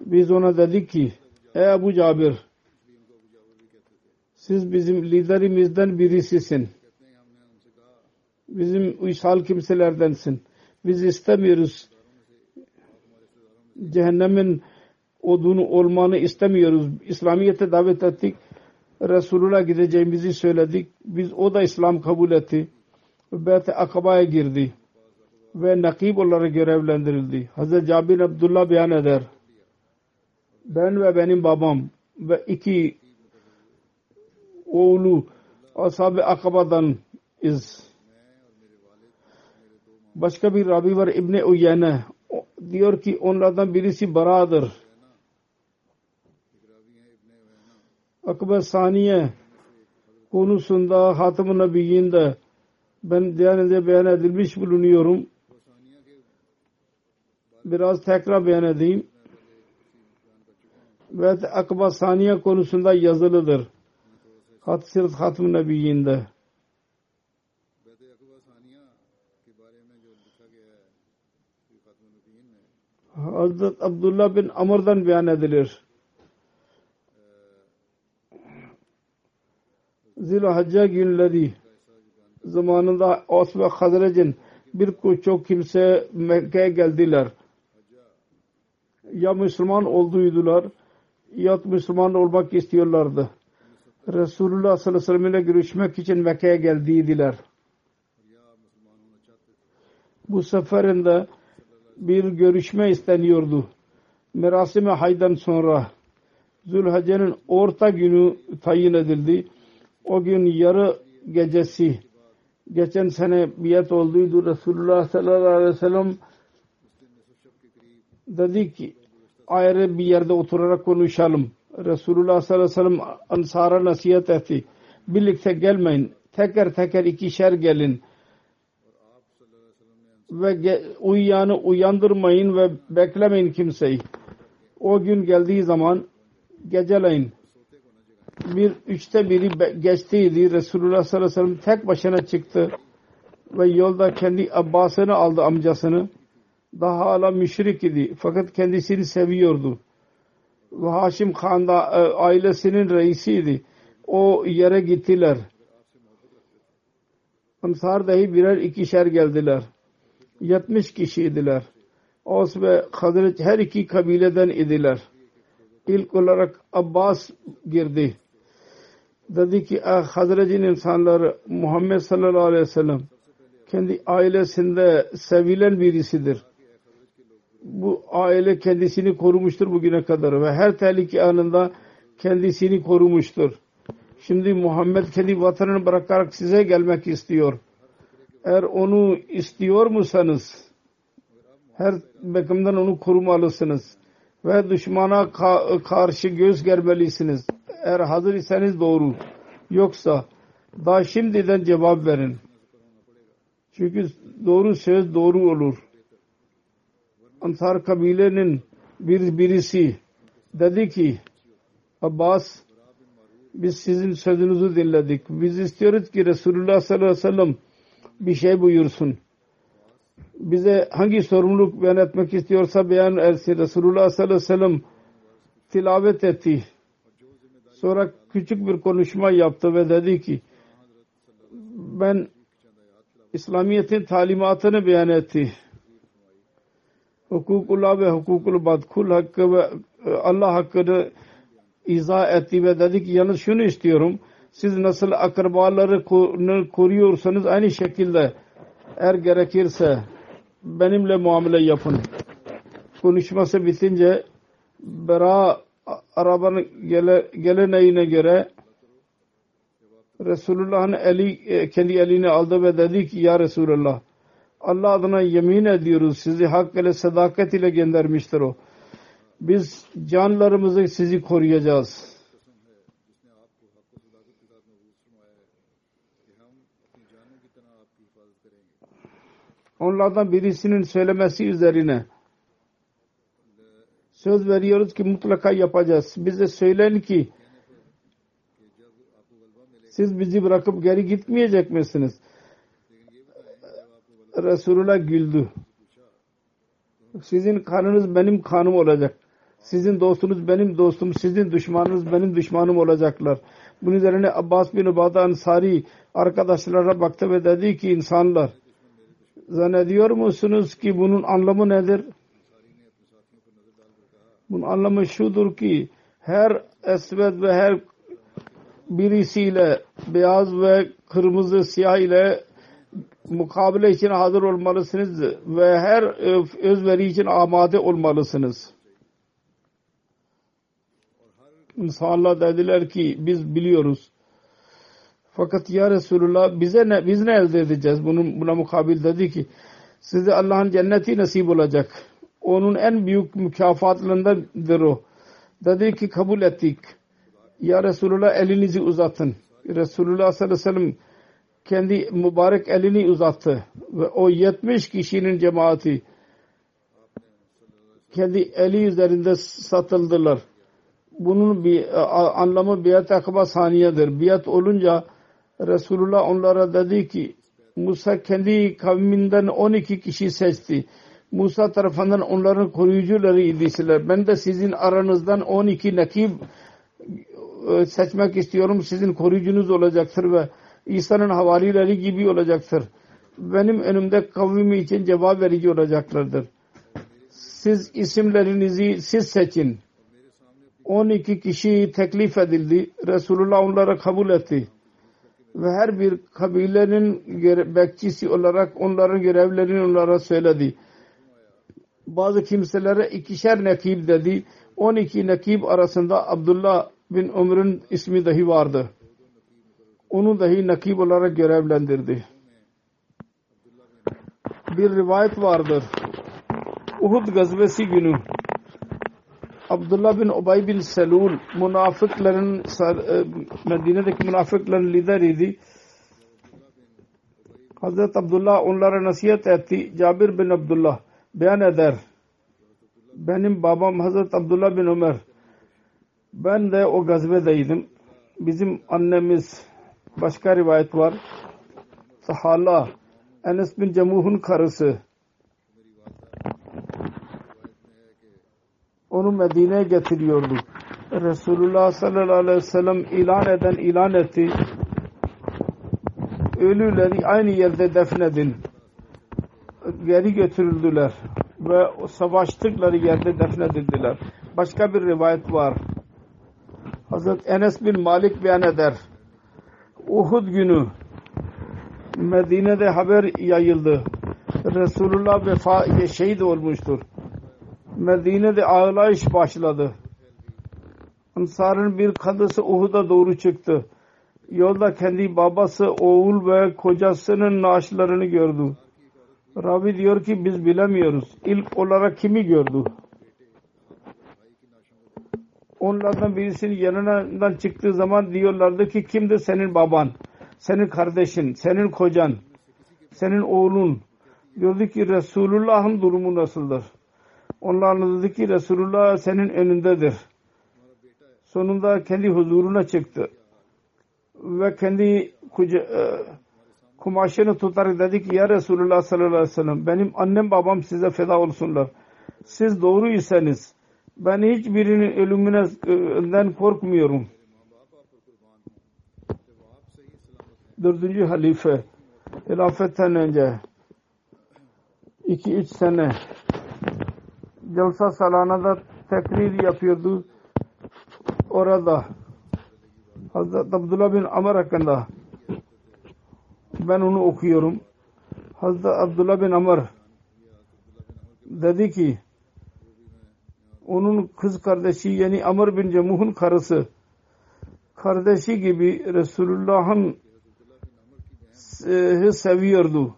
Biz ona dedik ki ey Abu Cabir siz bizim liderimizden birisisin. Bizim uysal kimselerdensin. Biz istemiyoruz. Cehennemin odunu olmanı istemiyoruz. İslamiyet'e davet ettik. Resulullah gideceğimizi söyledik. Biz o da İslam kabul etti. Beyt-i Akaba'ya girdi ve nakib olarak görevlendirildi. Hazreti Cabir Abdullah beyan eder. Ben ve benim babam ve iki oğlu Ashab-ı Akaba'dan iz. Başka bir Rabi var İbni Uyene. Diyor ki onlardan birisi Bara'dır. Akba Saniye konusunda Hatem-ı Nebiyyin'de ben Diyanet'e beyan edilmiş bulunuyorum biraz tekrar beyan edeyim. Ve Akba Saniye konusunda yazılıdır. Hat Sirat Hatım Nebiyyinde. Hazret Abdullah bin Amr'dan beyan edilir. Zilhacca günleri zamanında Os ve Hazrec'in bir çok kimse Mekke'ye geldiler ya Müslüman olduydular ya Müslüman olmak istiyorlardı. Resulullah sallallahu aleyhi ve sellem ile görüşmek için Mekke'ye geldiydiler. Bu seferinde bir görüşme isteniyordu. Merasime haydan sonra Zülhace'nin orta günü tayin edildi. O gün yarı gecesi geçen sene biyet olduydu. Resulullah sallallahu aleyhi ve sellem dedi ki ayrı bir yerde oturarak konuşalım. Resulullah sallallahu aleyhi ve sellem ansara nasihat etti. Birlikte gelmeyin. Teker teker ikişer gelin. Ve uyuyanı uyandırmayın ve beklemeyin kimseyi. O gün geldiği zaman geceleyin bir üçte biri geçtiydi. Resulullah sallallahu aleyhi ve sellem tek başına çıktı ve yolda kendi Abbas'ını aldı amcasını daha hala müşrik idi. Fakat kendisini seviyordu. Ve Haşim Khan da e, ailesinin reisiydi. O yere gittiler. Ansar dahi birer ikişer geldiler. 70 kişiydiler. Os ve Hazret her iki kabileden idiler. İlk olarak Abbas girdi. Dedi ki ah Hazret'in insanları Muhammed sallallahu aleyhi ve sellem kendi ailesinde sevilen birisidir bu aile kendisini korumuştur bugüne kadar ve her tehlike anında kendisini korumuştur. Şimdi Muhammed kendi vatanını bırakarak size gelmek istiyor. eğer onu istiyor musanız her bakımdan onu korumalısınız ve düşmana ka- karşı göz germelisiniz. Eğer hazır iseniz doğru. Yoksa daha şimdiden cevap verin. Çünkü doğru söz doğru olur. Ansar kabilenin bir birisi dedi ki Abbas biz sizin sözünüzü dinledik. Biz istiyoruz ki Resulullah sallallahu aleyhi ve sellem bir şey buyursun. Bize hangi sorumluluk beyan etmek istiyorsa beyan etsin. Resulullah sallallahu aleyhi ve sellem tilavet etti. Sonra küçük bir konuşma yaptı ve dedi ki ben İslamiyet'in talimatını beyan etti. Hukukullah ve hukukul bad kul hakkı ve Allah hakkını izah etti ve dedi ki yalnız şunu istiyorum. Siz nasıl akrabaları koruyorsanız aynı şekilde eğer gerekirse benimle muamele yapın. Konuşması bitince Bera arabanın gele, geleneğine göre Resulullah'ın eli kendi elini aldı ve dedi ki ya Resulullah Allah adına yemin ediyoruz sizi hak ile sadakat ile göndermiştir o. Biz canlarımızı sizi koruyacağız. Onlardan birisinin söylemesi üzerine söz veriyoruz ki mutlaka yapacağız. Bize söyleyin ki siz bizi bırakıp geri gitmeyecek misiniz? Resulullah güldü. Sizin kanınız benim kanım olacak. Sizin dostunuz benim dostum, sizin düşmanınız benim düşmanım olacaklar. Bunun üzerine Abbas bin Ubada Ansari arkadaşlara baktı ve dedi ki insanlar zannediyor musunuz ki bunun anlamı nedir? Bunun anlamı şudur ki her esved ve her birisiyle beyaz ve kırmızı siyah ile mukabele için hazır olmalısınız ve her özveri için amade olmalısınız. İnsanlar dediler ki biz biliyoruz. Fakat ya Resulullah bize ne, biz ne elde edeceğiz? Bunun, buna mukabil dedi ki size Allah'ın cenneti nasip olacak. Onun en büyük mükafatlarındandır o. Dedi ki kabul ettik. Ya Resulullah elinizi uzatın. Resulullah sallallahu aleyhi ve sellem kendi mübarek elini uzattı. Ve o 70 kişinin cemaati kendi eli üzerinde satıldılar. Bunun bir anlamı biat akaba saniyedir. Biat olunca Resulullah onlara dedi ki Musa kendi kavminden 12 kişi seçti. Musa tarafından onların koruyucuları idisiler. Ben de sizin aranızdan 12 nakib seçmek istiyorum. Sizin koruyucunuz olacaktır ve İsa'nın havarileri gibi olacaktır. Benim önümde kavmi için cevap verici olacaklardır. Siz isimlerinizi siz seçin. 12 kişi teklif edildi. Resulullah onlara kabul etti. Ve her bir kabilenin bekçisi olarak onların görevlerini onlara söyledi. Bazı kimselere ikişer nekib dedi. 12 nekib arasında Abdullah bin Ömr'ün ismi dahi vardı. Onu dahi nakib olarak görevlendirdi. Bir rivayet vardır. Uhud gazvesi günü Abdullah bin Ubay bin Selul münafıkların Medine'deki münafıkların lideriydi. Hazreti Abdullah onlara nasihat etti. Cabir bin Abdullah beyan eder. Benim babam Hazreti Abdullah bin Ömer. Ben de o gazvedeydim. Bizim annemiz başka rivayet var. Sahala Enes bin Cemuh'un karısı onu Medine'ye getiriyordu. Resulullah sallallahu aleyhi ve sellem ilan eden ilan etti. Ölüleri aynı yerde defnedin. Geri götürüldüler ve savaştıkları yerde defnedildiler. Başka bir rivayet var. Hazret Enes bin Malik beyan eder. Uhud günü Medine'de haber yayıldı. Resulullah vefa şehit olmuştur. Medine'de ağlayış başladı. Ansar'ın bir kadısı Uhud'a doğru çıktı. Yolda kendi babası, oğul ve kocasının naaşlarını gördü. Ravi diyor ki biz bilemiyoruz. İlk olarak kimi gördü? Onlardan birisinin yanından çıktığı zaman diyorlardı ki kimdir senin baban, senin kardeşin, senin kocan, senin oğlun. Diyordu ki Resulullah'ın durumu nasıldır? Onlar anladı ki Resulullah senin önündedir. Sonunda kendi huzuruna çıktı. Ve kendi kuca, e, kumaşını tutarak dedi ki ya Resulullah sallallahu aleyhi ve sellem benim annem babam size feda olsunlar. Siz doğru iseniz ben hiçbirinin ölümünden korkmuyorum. Dördüncü halife hilafetten önce iki üç sene Jalsa Salana'da tekrir yapıyordu. Orada Hazreti Abdullah bin Amr hakkında ben onu okuyorum. Hazreti Abdullah bin Amr dedi ki onun kız kardeşi yani Amr bin Cemuh'un karısı kardeşi gibi Resulullah'ın seviyordu.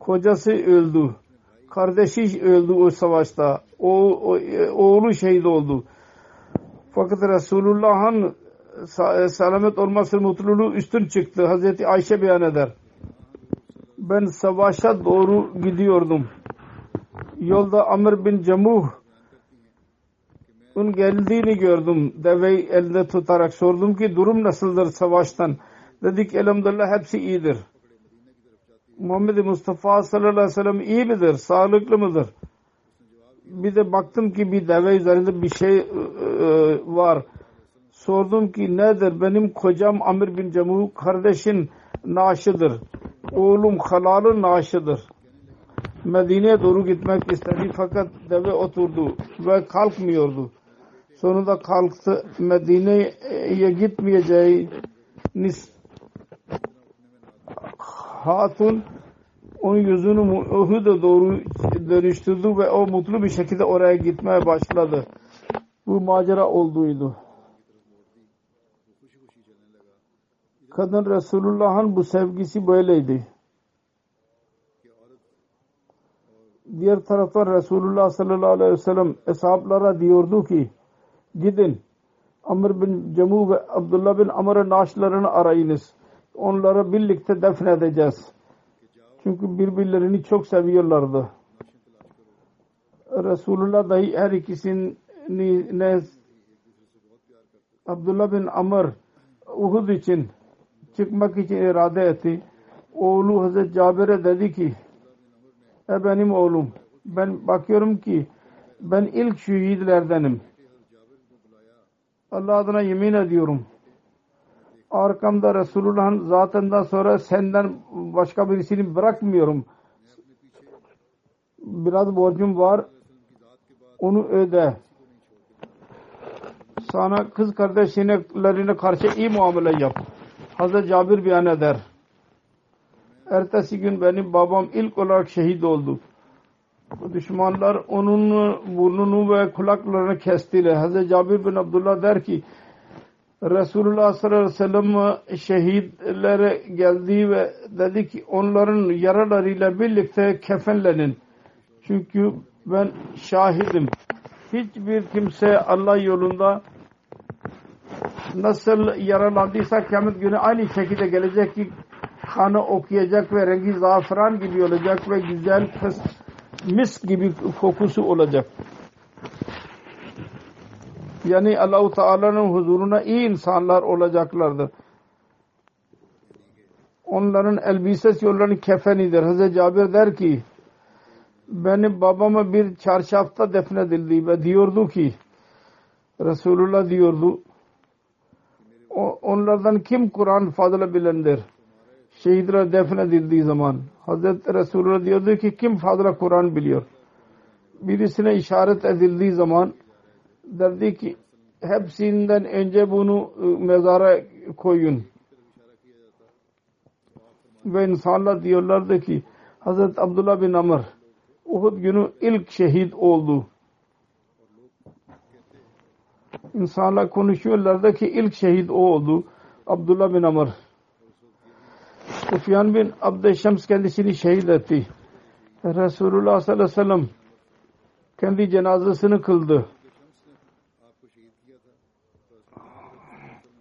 Kocası öldü. Kardeşi öldü o savaşta. O, o oğlu şehit oldu. Fakat Resulullah'ın selamet olması mutluluğu üstün çıktı. Hazreti Ayşe beyan eder. Ben savaşa doğru gidiyordum. Yolda Amr bin Cemuh onun geldiğini gördüm. Deveyi elde tutarak sordum ki durum nasıldır savaştan. Dedik elhamdülillah hepsi iyidir. Muhammed Mustafa sallallahu aleyhi ve sellem iyi midir? Sağlıklı mıdır? Bir de baktım ki bir deve üzerinde bir şey e, var. Sordum ki nedir? Benim kocam Amir bin Cemu kardeşin naaşıdır. Oğlum halalın naaşıdır. Medine'ye doğru gitmek istedi fakat deve oturdu ve kalkmıyordu. Sonunda kalktı Medine'ye gitmeyeceği hatun onun yüzünü Uhud'a doğru dönüştürdü ve o mutlu bir şekilde oraya gitmeye başladı. Bu macera olduydu. Kadın Resulullah'ın bu sevgisi böyleydi. Diğer taraftan Resulullah sallallahu aleyhi ve sellem hesaplara diyordu ki gidin Amr bin Cemu ve Abdullah bin Amr'ın naaşlarını arayınız. Onları birlikte defnedeceğiz. Çünkü birbirlerini çok seviyorlardı. Resulullah dahi her ikisini ne Abdullah bin Amr Uhud için çıkmak için irade etti. Oğlu Hazreti Cabir'e dedi ki e benim oğlum ben bakıyorum ki ben ilk şehitlerdenim. Allah adına yemin ediyorum. Arkamda Resulullah'ın zatından sonra senden başka birisini bırakmıyorum. Biraz borcum var. Onu öde. Sana kız kardeşlerine karşı iyi muamele yap. Hazreti Cabir beyan eder. Ertesi gün benim babam ilk olarak şehit oldu. Düşmanlar onun burnunu ve kulaklarını kestiler. Hazreti Cabir bin Abdullah der ki Resulullah sallallahu aleyhi ve sellem şehitlere geldi ve dedi ki onların yaralarıyla birlikte kefenlenin. Çünkü ben şahidim. Hiçbir kimse Allah yolunda nasıl yaralandıysa kıyamet günü aynı şekilde gelecek ki kanı okuyacak ve rengi zaferan gibi olacak ve güzel mis gibi kokusu olacak. Yani Allahu Teala'nın huzuruna iyi insanlar olacaklardır. Onların elbisesi onların kefenidir. Hazreti Cabir der ki benim babama bir çarşafta defnedildi ve diyordu ki Resulullah diyordu onlardan kim Kur'an fazla bilendir? Şehitler defnedildiği zaman Hazreti Resulullah diyordu ki kim fazla Kur'an biliyor? Birisine işaret edildiği zaman derdi ki hepsinden önce bunu ıı, mezara koyun. Ve insanlar diyorlardı ki Hazreti Abdullah bin Amr Uhud günü ilk şehit oldu. İnsanlar konuşuyorlardı ki ilk şehit o oldu. Abdullah bin Amr. Sufyan bin Abdüşşems kendisini şehit etti. Resulullah sallallahu aleyhi ve sellem kendi cenazesini kıldı.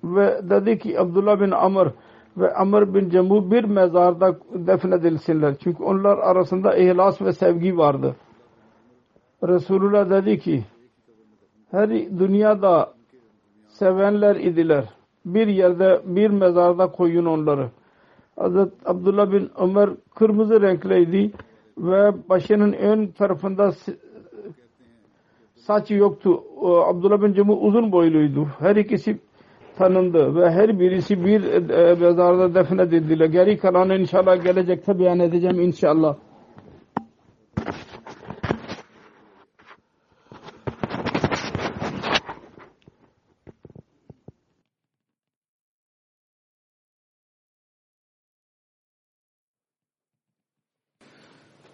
Ve dedi ki Abdullah bin Amr ve Amr bin Cemu bir mezarda defnedilsinler. Çünkü onlar arasında ihlas ve sevgi vardı. Resulullah dedi ki her dünyada sevenler idiler. Bir yerde bir mezarda koyun onları. Hazret Abdullah bin Ömer kırmızı renkliydi ve başının ön tarafında saç yoktu. Abdullah bin Cemu uzun boyluydu. Her ikisi tanındı ve her birisi bir e, mezarda defnedildiler. Geri kalanı inşallah gelecekte beyan edeceğim inşallah.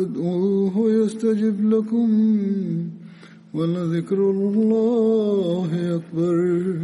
ادعوه يستجب لكم ولذكر الله أكبر.